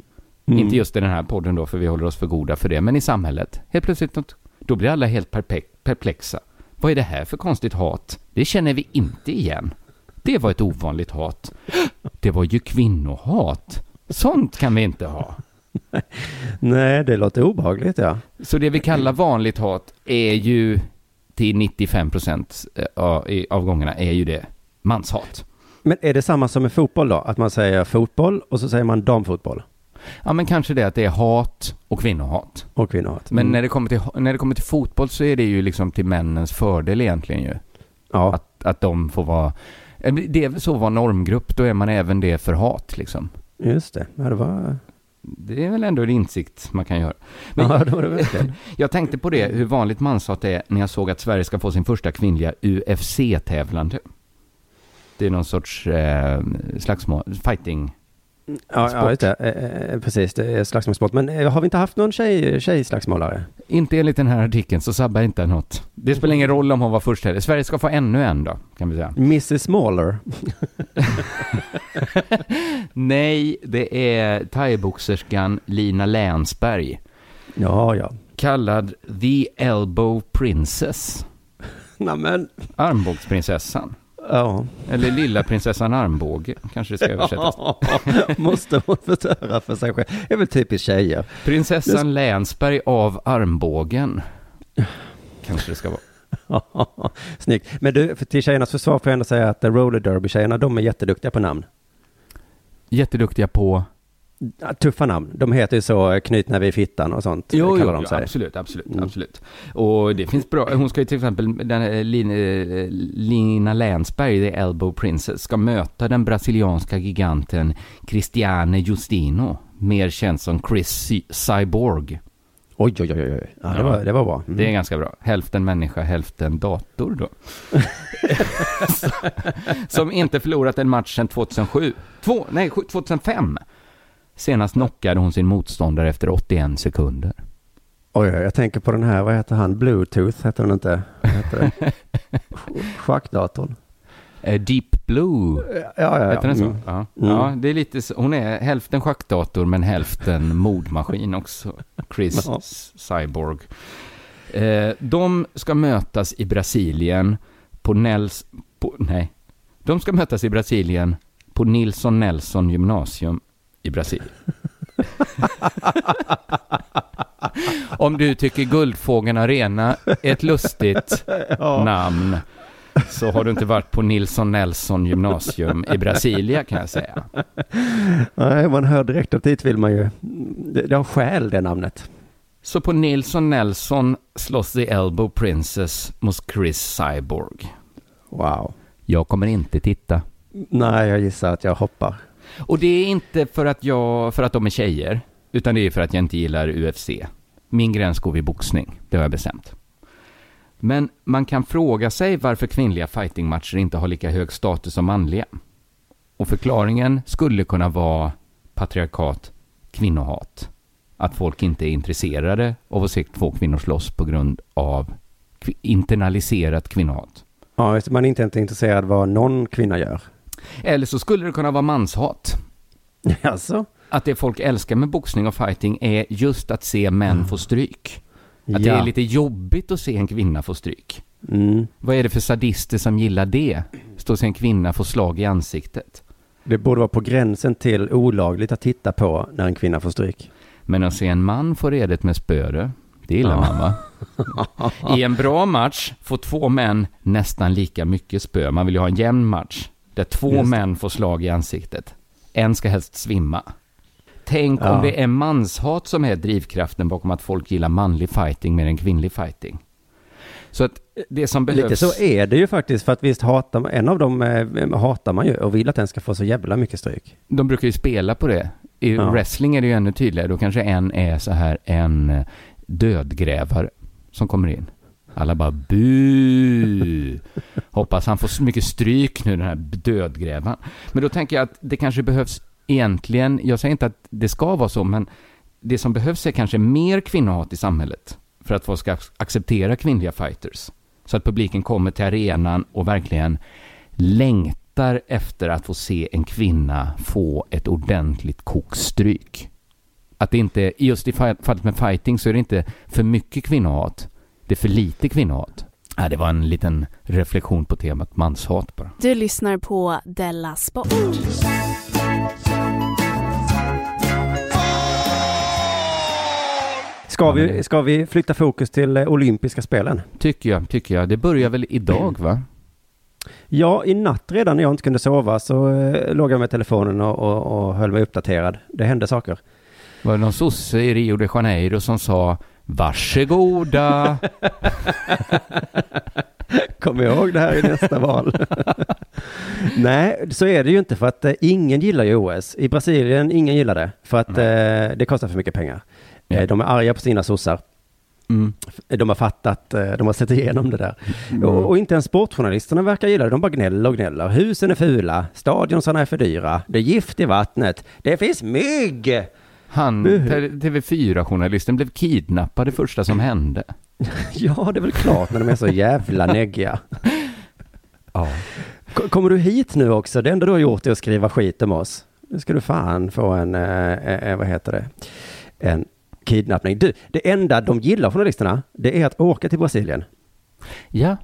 Mm. Inte just i den här podden då, för vi håller oss för goda för det, men i samhället. Helt plötsligt något Då blir alla helt perplexa. Vad är det här för konstigt hat? Det känner vi inte igen. Det var ett ovanligt hat. Det var ju kvinnohat. Sånt kan vi inte ha. Nej, det låter obehagligt ja. Så det vi kallar vanligt hat är ju till 95 procent av gångerna är ju det manshat. Men är det samma som med fotboll då? Att man säger fotboll och så säger man damfotboll? Ja, men kanske det att det är hat och kvinnohat. Och kvinnohat. Men Mm. när det, kommer till, när det kommer till fotboll så är det ju liksom till männens fördel egentligen ju. Ja. Att, att de får vara... eh, Det är väl så att vara normgrupp, då är man även det för hat liksom. Just det. Ja, det var... Det är väl ändå en insikt man kan göra. Ja, det var det verkligen. jag tänkte på det, hur vanligt manshat är när jag såg att Sverige ska få sin första kvinnliga UFC-tävlande. Det är någon sorts eh, slagsmål, fighting. Ja, ja just det. Eh, eh, precis, det är slagsmålssport. Men eh, har vi inte haft någon tjej, tjejslagsmålare? Inte enligt den här artikeln, så sabba inte något. Det spelar ingen roll om hon var först heller. Sverige ska få ännu en då, kan vi säga. Mrs Smaller? Nej, det är thaiboxerskan Lina Länsberg. Ja, ja. Kallad The Elbow Princess. Nämen. Armbågsprinsessan. Ja. Eller lilla prinsessan Armbåge, kanske det ska översättas. Måste hon förstöra för sig själv? Det är väl typiskt tjejer. Prinsessan Länsberg av Armbågen. Kanske det ska vara. Snyggt. Men du, för till tjejernas försvar får jag ändå säga att roller derby-tjejerna, de är jätteduktiga på namn. Jätteduktiga på... Tuffa namn. De heter ju så Knutna vid fittan och sånt. Jo, kallar jo, de sig. absolut, absolut, Mm. absolut. Och det finns bra, hon ska ju till exempel, den, eh, Lina Länsberg, The Elbow Princess, ska möta den brasilianska giganten Cristiane Justino, mer känd som Chris Cy- Cyborg. Oj, oj, oj, oj. Ja, det, var, det var bra. Mm. Det är ganska bra. Hälften människa, hälften dator då. Som inte förlorat en match sedan 2007. Två, nej, sju- 2005. Senast knockade hon sin motståndare efter 81 sekunder. Oj, jag tänker på den här, vad heter han? Bluetooth heter den inte? Vad heter Schackdatorn. Eh, Deep Blue. Ja, ja, ja. Heter den så? Mm. Ja. Mm. ja, det är lite så. Hon är hälften schackdator men hälften mordmaskin också. Chris Ja. Cyborg. Eh, de ska mötas i Brasilien på Nels... På, nej. De ska mötas i Brasilien på Nilsson Nelson gymnasium i Brasilien. Om du tycker Guldfågeln Arena är ett lustigt Ja. namn så har du inte varit på Nilsson Nelson gymnasium i Brasilien kan jag säga. Nej, man hör direkt att dit vill man ju. Det, det har skäl det namnet. Så på Nilsson Nelson slåss The Elbow Princess mot Chris Cyborg. Wow. Jag kommer inte titta. Nej, jag gissar att jag hoppar. Och det är inte för att, jag, för att de är tjejer, utan det är för att jag inte gillar UFC. Min gräns går vid boxning, det har jag bestämt. Men man kan fråga sig varför kvinnliga fightingmatcher inte har lika hög status som manliga. Och förklaringen skulle kunna vara patriarkat, kvinnohat. Att folk inte är intresserade av att se två kvinnor slåss på grund av internaliserat kvinnohat. Ja, man är inte intresserad intresserad vad någon kvinna gör. Eller så skulle det kunna vara manshat. Alltså? Att det folk älskar med boxning och fighting är just att se män få stryk. Att det Ja. är lite jobbigt att se en kvinna få stryk. Mm. Vad är det för sadister som gillar det? Stå och se en kvinna få slag i ansiktet. Det borde vara på gränsen till olagligt att titta på när en kvinna får stryk. Men att se en man få redet med spöre, det gillar man va? I en bra match får två män nästan lika mycket spö. Man vill ju ha en jämn match. Där två Just män får slag i ansiktet. En ska helst svimma. Tänk Ja. om det är manshat som är drivkraften bakom att folk gillar manlig fighting mer än kvinnlig fighting. Så att det som behövs... Lite så är det ju faktiskt, för att visst hatar man, en av dem eh, hatar man ju och vill att den ska få så jävla mycket stryk. De brukar ju spela på det. I Ja. wrestling är det ju ännu tydligare. Då kanske en är så här en eh, dödgrävare som kommer in. Alla bara bu. Hoppas han får så mycket stryk nu den här dödgrävaren. Men då tänker jag att det kanske behövs egentligen, jag säger inte att det ska vara så, men det som behövs är kanske mer kvinnohat i samhället för att folk ska acceptera kvinnliga fighters. Så att publiken kommer till arenan och verkligen längtar efter att få se en kvinna få ett ordentligt kokstryk. Att det inte, just i fallet med fighting så är det inte för mycket kvinnohat, det är för lite kvinnohat. Ja, det var en liten reflektion på temat manshat bara. Du lyssnar på Della Sport. Ska vi, ska vi flytta fokus till eh, olympiska spelen? Tycker jag, tycker jag. Det börjar väl idag va? Ja, i natt redan när jag inte kunde sova så eh, låg jag med telefonen och, och, och höll mig uppdaterad. Det hände saker. Var det någon sosse i Rio de Janeiro som sa Varsågoda! Kom ihåg det här i nästa val. Nej, så är det ju inte för att eh, ingen gillar ju OS. I Brasilien, ingen gillar det. För att eh, det kostar för mycket pengar. Eh, de är arga på sina sossar. Mm. De har fattat, eh, de har sett igenom det där. Mm. Och, och inte ens sportjournalisterna verkar gilla det. De bara gnäller och gnäller. Husen är fula, stadionsarna är för dyra, det är gift i vattnet, det finns mygg! Han, TV4-journalisten, blev kidnappad det första som hände. Ja, det är väl klart när de är så jävla neggiga. Ja. Kommer du hit nu också? Det enda du har gjort är att skriva skit om oss. Nu ska du fan få en, eh, eh, vad heter det, en kidnappning. Du, det enda de gillar journalisterna, det är att åka till Brasilien. Ja.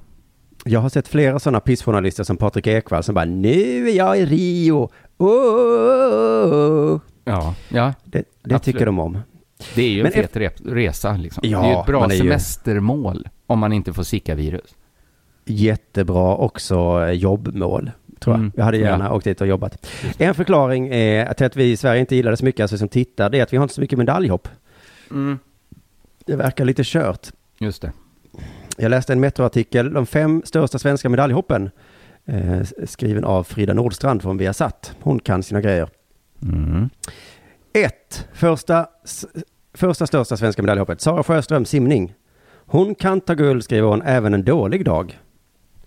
Jag har sett flera sådana pissjournalister som Patrik Ekwall som bara, nu är jag i Rio. Oh! Ja, ja. Det, det tycker de om. Det är ju en fet resa liksom. Ja, det är ju ett bra semestermål om man inte får Zika-virus. Jättebra också eh, jobbmål. Tror jag. Mm, jag hade gärna ja. åkt dit och jobbat. En förklaring är till att vi i Sverige inte gillar det så mycket, alltså som tittar, det är att vi har inte så mycket medaljhopp. Mm. Det verkar lite kört. Just det. Jag läste en Metro-artikel, de fem största svenska medaljhoppen, eh, skriven av Frida Nordstrand från Viasat. Hon kan sina grejer. Mm. Ett, första, första största svenska medaljhoppet, Sara Sjöström, simning. Hon kan ta guld, skriver hon, även en dålig dag.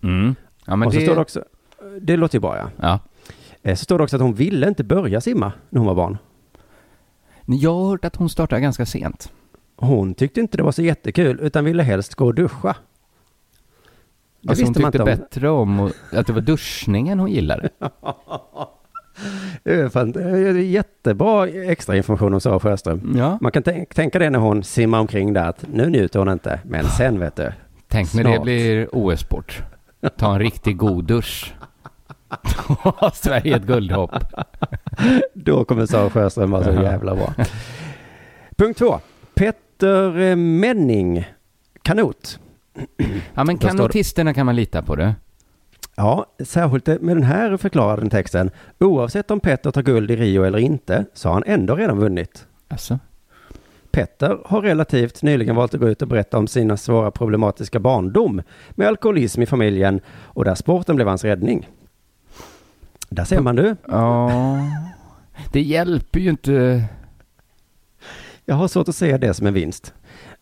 Mm. Ja, men och så det... står det också, det låter ju bra ja. Ja. Eh, Så står det också att hon ville inte börja simma när hon var barn. Jag har hört att hon startar ganska sent. Hon tyckte inte det var så jättekul, utan ville helst gå och duscha. Det Alltså hon visste man tyckte inte om. bättre om att det var duschningen hon gillade. Jättebra extra information om Sara Sjöström. Ja. Man kan tänk, tänka det när hon simmar omkring där, att nu njuter hon inte, men sen vet du. Tänk när det Snart. blir OS-sport. Ta en riktig god dusch. Då har Sverige ett guldhopp. Då kommer Sara Sjöström vara så jävla bra. Punkt två. Petter eh, Menning, kanot. Ja, men kanotisterna kan man lita på det. Ja, särskilt med den här förklarar den texten. Oavsett om Petter tar guld i Rio eller inte så har han ändå redan vunnit. Alltså. Petter har relativt nyligen valt att gå ut och berätta om sina svåra problematiska barndom med alkoholism i familjen och där sporten blev hans räddning. Där ser man du. Ja, det hjälper ju inte. Jag har svårt att se det som en vinst.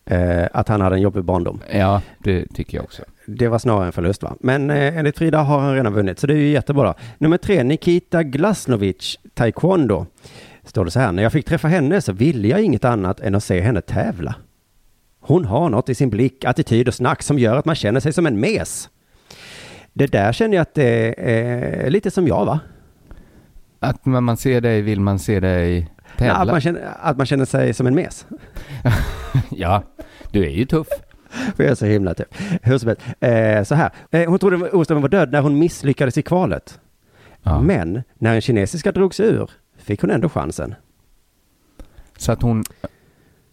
Eh, att han hade en jobbig barndom. Ja, det tycker jag också. Det var snarare en förlust va? Men eh, enligt Frida har han redan vunnit, så det är ju jättebra. Nummer tre, Nikita Glasnovic, taekwondo. Står det så här, när jag fick träffa henne så ville jag inget annat än att se henne tävla. Hon har något i sin blick, attityd och snack som gör att man känner sig som en mes. Det där känner jag att det är lite som jag va? Att när man ser dig vill man se dig tävla. att, man känner, att man känner sig som en mes. Ja, du är ju tuff. För jag är så himla typ. Hur som helst, eh, så här. Eh, hon trodde Åström var död när hon misslyckades i kvalet. Ja. Men när en kinesiska drog sig ur fick hon ändå chansen. Så att hon...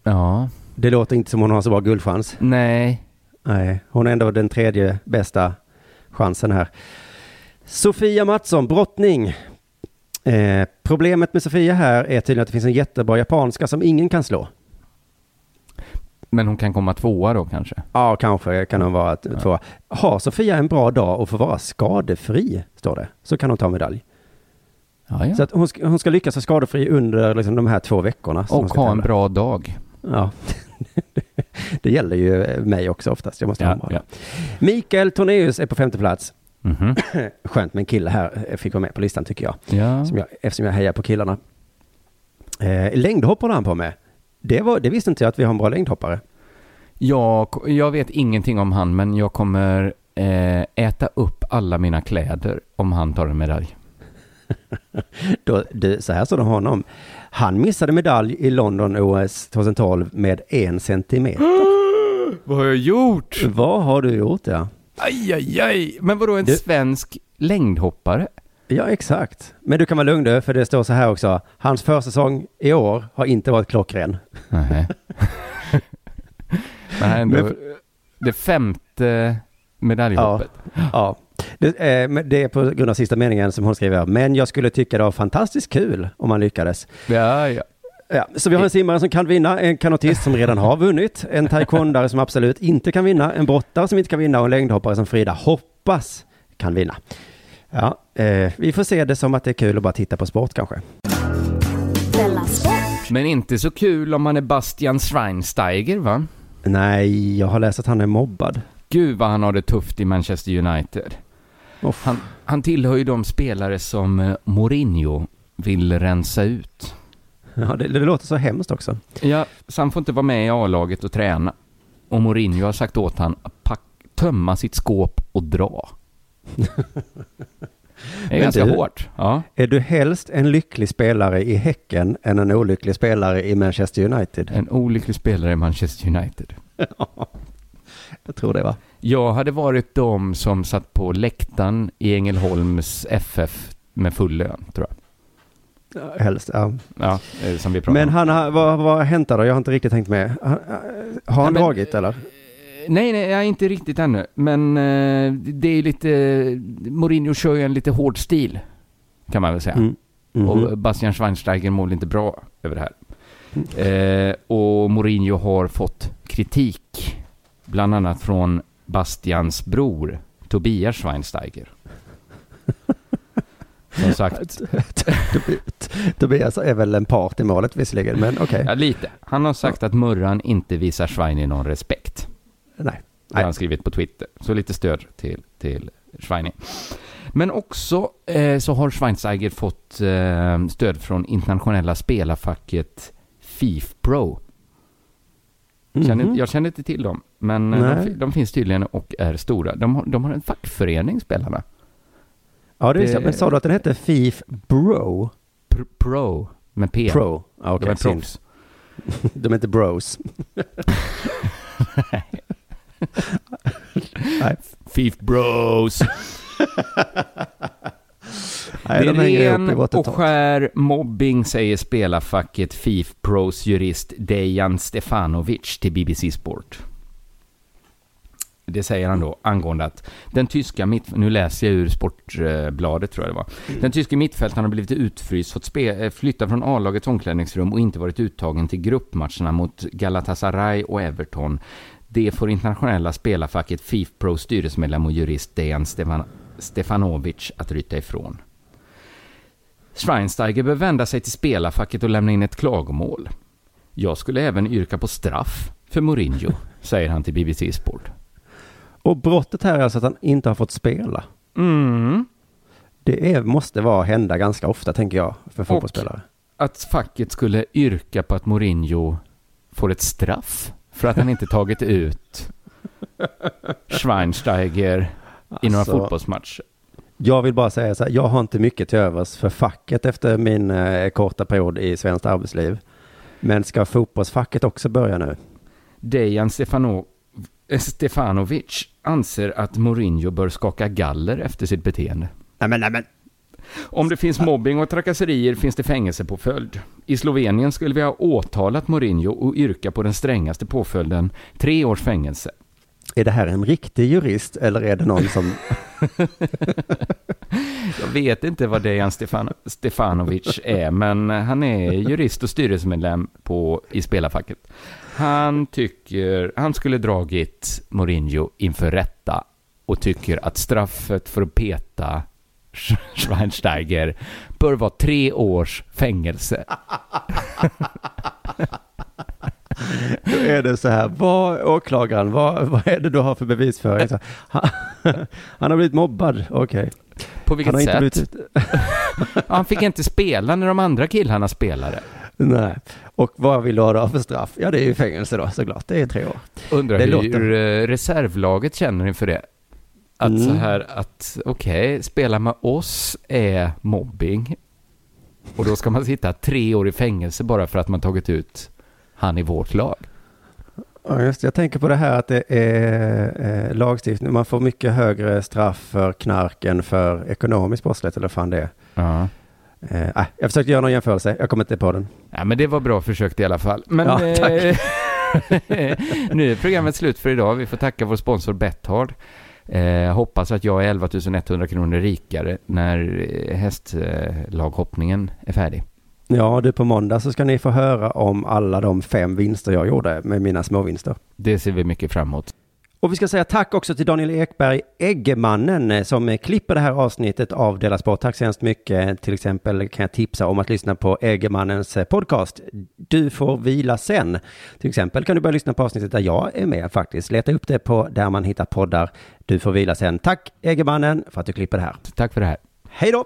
Ja, Det låter inte som hon har så bra guldchans. nej. Nej, hon är ändå den tredje bästa chansen här. Sofia Mattsson, brottning. Eh, problemet med Sofia här är tydligen att det finns en jättebra japanska som ingen kan slå. Men hon kan komma tvåa då kanske? Ja, kanske kan hon vara tvåa. Har Sofia en bra dag och får vara skadefri, står det, så kan hon ta medalj. Ja, ja. Så att hon, ska, hon ska lyckas vara skadefri under liksom, de här två veckorna. Och ha en bra dag. Ja, det gäller ju mig också oftast. Jag måste ha en bra dag. Mikael Tornéus är på femte plats. Mhm. Skönt med en kille här, eh, fick vara med på listan tycker jag. Ja. Som jag eftersom jag hejar på killarna. Eh, längdhopp håller han på med. Det, var, det visste inte jag att vi har en bra längdhoppare. Jag, jag vet ingenting om han, men jag kommer eh, äta upp alla mina kläder om han tar en medalj. Då, det, så här står det om honom. Han missade medalj i London OS 2012 med en centimeter. Vad har jag gjort? Vad har du gjort ja? Aj, aj, aj. Men vadå en Du- svensk längdhoppare? Ja, exakt. Men du kan vara lugn du, för det står så här också. Hans försäsong i år har inte varit klockren. Nej. Men är ändå Men- det femte medaljhoppet. Ja. Det, eh, men det är på grund av sista meningen som hon skriver. Men jag skulle tycka det var fantastiskt kul om man lyckades. Ja, ja. Ja, så vi har en simmare som kan vinna, en kanotist som redan har vunnit, en taekwondare som absolut inte kan vinna, en brottare som inte kan vinna och en längdhoppare som Frida hoppas kan vinna. Ja, eh, vi får se det som att det är kul att bara titta på sport kanske. Men inte så kul om man är Bastian Schweinsteiger va? Nej, jag har läst att han är mobbad. Gud vad han har det tufft i Manchester United. Han, han tillhör ju de spelare som eh, Mourinho vill rensa ut. Ja, det, det låter så hemskt också. Ja, så han får inte vara med i A-laget och träna. Och Mourinho har sagt åt han att pack, tömma sitt skåp och dra. Det är Men ganska du- hårt. Ja. Är du helst en lycklig spelare i Häcken än en olycklig spelare i Manchester United? En olycklig spelare i Manchester United. Jag tror det va? Jag hade varit de som satt på läktaren i Ängelholms FF med full lön, tror jag. Ja, Helst, ja. Ja, som vi pratade Men om. han har, vad, vad har hänt där då? Jag har inte riktigt tänkt med. Har han men- dragit eller? Nej, nej, jag är inte riktigt ännu. Men eh, det är lite... Mourinho kör ju en lite hård stil, kan man väl säga. Mm. Mhm. Och Bastian Schweinsteiger mår inte bra över det här. Eh, och Mourinho har fått kritik, bland annat från Bastians bror, Tobias Schweinsteiger. Som sagt, Tobias är väl en part i målet visserligen, men okej. ja, lite. Han har sagt att Murran inte visar Schweini någon respekt. Nej. Det har han skrivit på Twitter. Så lite stöd till, till Schweini. Men också eh, så har Schweinsteiger fått eh, stöd från internationella spelarfacket FIFPro. Känner, Mhm. Jag känner inte till dem, men eh, de, de finns tydligen och är stora. De har, de har en fackförening, spelarna. Ja, det Det-. Men sa du att den hette FIF Bro? Pr- Pro, med P. Pro? Ja, okej. de är proffs. De är inte bros. Nej. FIF Bros. Nej, det är ren och skär mobbing, säger spelarfacket FIF Pros jurist Dejan Stefanovic till BBC Sport. Det säger han då angående att den tyska mitt... Nu läser jag ur Sportbladet tror jag det var. Den tyska mittfältaren har blivit utfryst, fått spe, eh, flytta från A-lagets omklädningsrum och inte varit uttagen till gruppmatcherna mot Galatasaray och Everton. Det får internationella spelarfacket FIF Pro styrelsemedlem och jurist Dejan Stefan, Stefanovic att ryta ifrån. Schweinsteiger bör vända sig till spelarfacket och lämna in ett klagomål. Jag skulle även yrka på straff för Mourinho, säger han till BBC Sport. Och brottet här är alltså att han inte har fått spela. Mm. Det är, måste vara hända ganska ofta, tänker jag, för fotbollsspelare. Att facket skulle yrka på att Mourinho får ett straff för att han inte tagit ut Schweinsteiger i några Alltså, fotbollsmatcher. Jag vill bara säga så här, jag har inte mycket till övers för facket efter min eh, korta period i svenskt arbetsliv. Men ska fotbollsfacket också börja nu? Dejan Stefano, eh, Stefanovic anser att Mourinho bör skaka galler efter sitt beteende. Nej men, nej men. Om det finns mobbing och trakasserier finns det fängelsepåföljd. I Slovenien skulle vi ha åtalat Mourinho och yrka på den strängaste påföljden, tre års fängelse. Är det här en riktig jurist eller är det någon som... Jag vet inte vad Dejan Stefan, Stefanovic är, men han är jurist och styrelsemedlem på, i spelarfacket. Han tycker, han skulle dragit Mourinho inför rätta och tycker att straffet för att peta Schweinsteiger bör vara tre års fängelse. Då är det så här, vad, åklagaren, vad, vad är det du har för bevisföring? Han, han har blivit mobbad, okej. På vilket han sätt? Blivit, Han fick inte spela när de andra killarna spelade. nej. Och vad vill du ha då för straff? Ja, det är ju fängelse då såklart. Det är tre år. Undrar Det hur låter- eh, reservlaget känner inför det. Att Mm. så här att, okej, spela med oss är mobbing. Och då ska man sitta tre år i fängelse bara för att man tagit ut han i vårt lag. Ja, just. Jag tänker på det här att det är eh, lagstiftning. Man får mycket högre straff för knark än för ekonomisk brottslighet eller vad fan det är. Ja. Eh, äh, jag försökte göra någon jämförelse. Jag kommer inte på den. Ja, men det var bra försökt i alla fall. Men Ja, tack. eh, nu är programmet slut för idag. Vi får tacka vår sponsor Betthard. Eh, hoppas att jag är 11 100 kronor rikare när eh, hästlaghoppningen är färdig. Ja, du på måndag så ska ni få höra om alla de fem vinster jag gjorde med mina småvinster. Det ser vi mycket fram emot. Och vi ska säga tack också till Daniel Ekberg, Eggemannen, eh, som eh, klipper det här avsnittet av Dela Sport. Tack så hemskt mycket. Till exempel kan jag tipsa om att lyssna på Eggemannens eh, podcast. Du får vila sen. Till exempel kan du börja lyssna på avsnittet där jag är med faktiskt. Leta upp det på där man hittar poddar. Du får vila sen. Tack Eggemannen för att du klipper det här. Tack för det här. Hej då!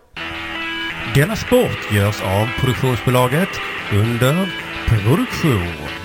Denna sport görs av produktionsbolaget under produktion.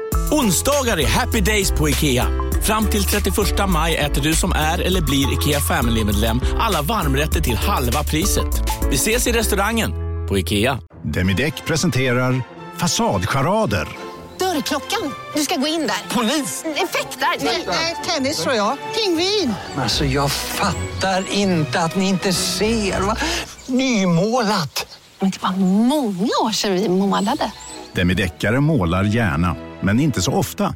Onsdagar är happy days på IKEA. Fram till 31 maj äter du som är eller blir IKEA Family-medlem alla varmrätter till halva priset. Vi ses i restaurangen på IKEA. Demideck presenterar Fasadcharader. Dörrklockan. Du ska gå in där. Polis? Effektar? Nej, tennis tror jag. Pingvin. Alltså jag fattar inte att ni inte ser. Va? Nymålat! Men det var många år sedan vi målade. Demideckare målar gärna, men inte så ofta.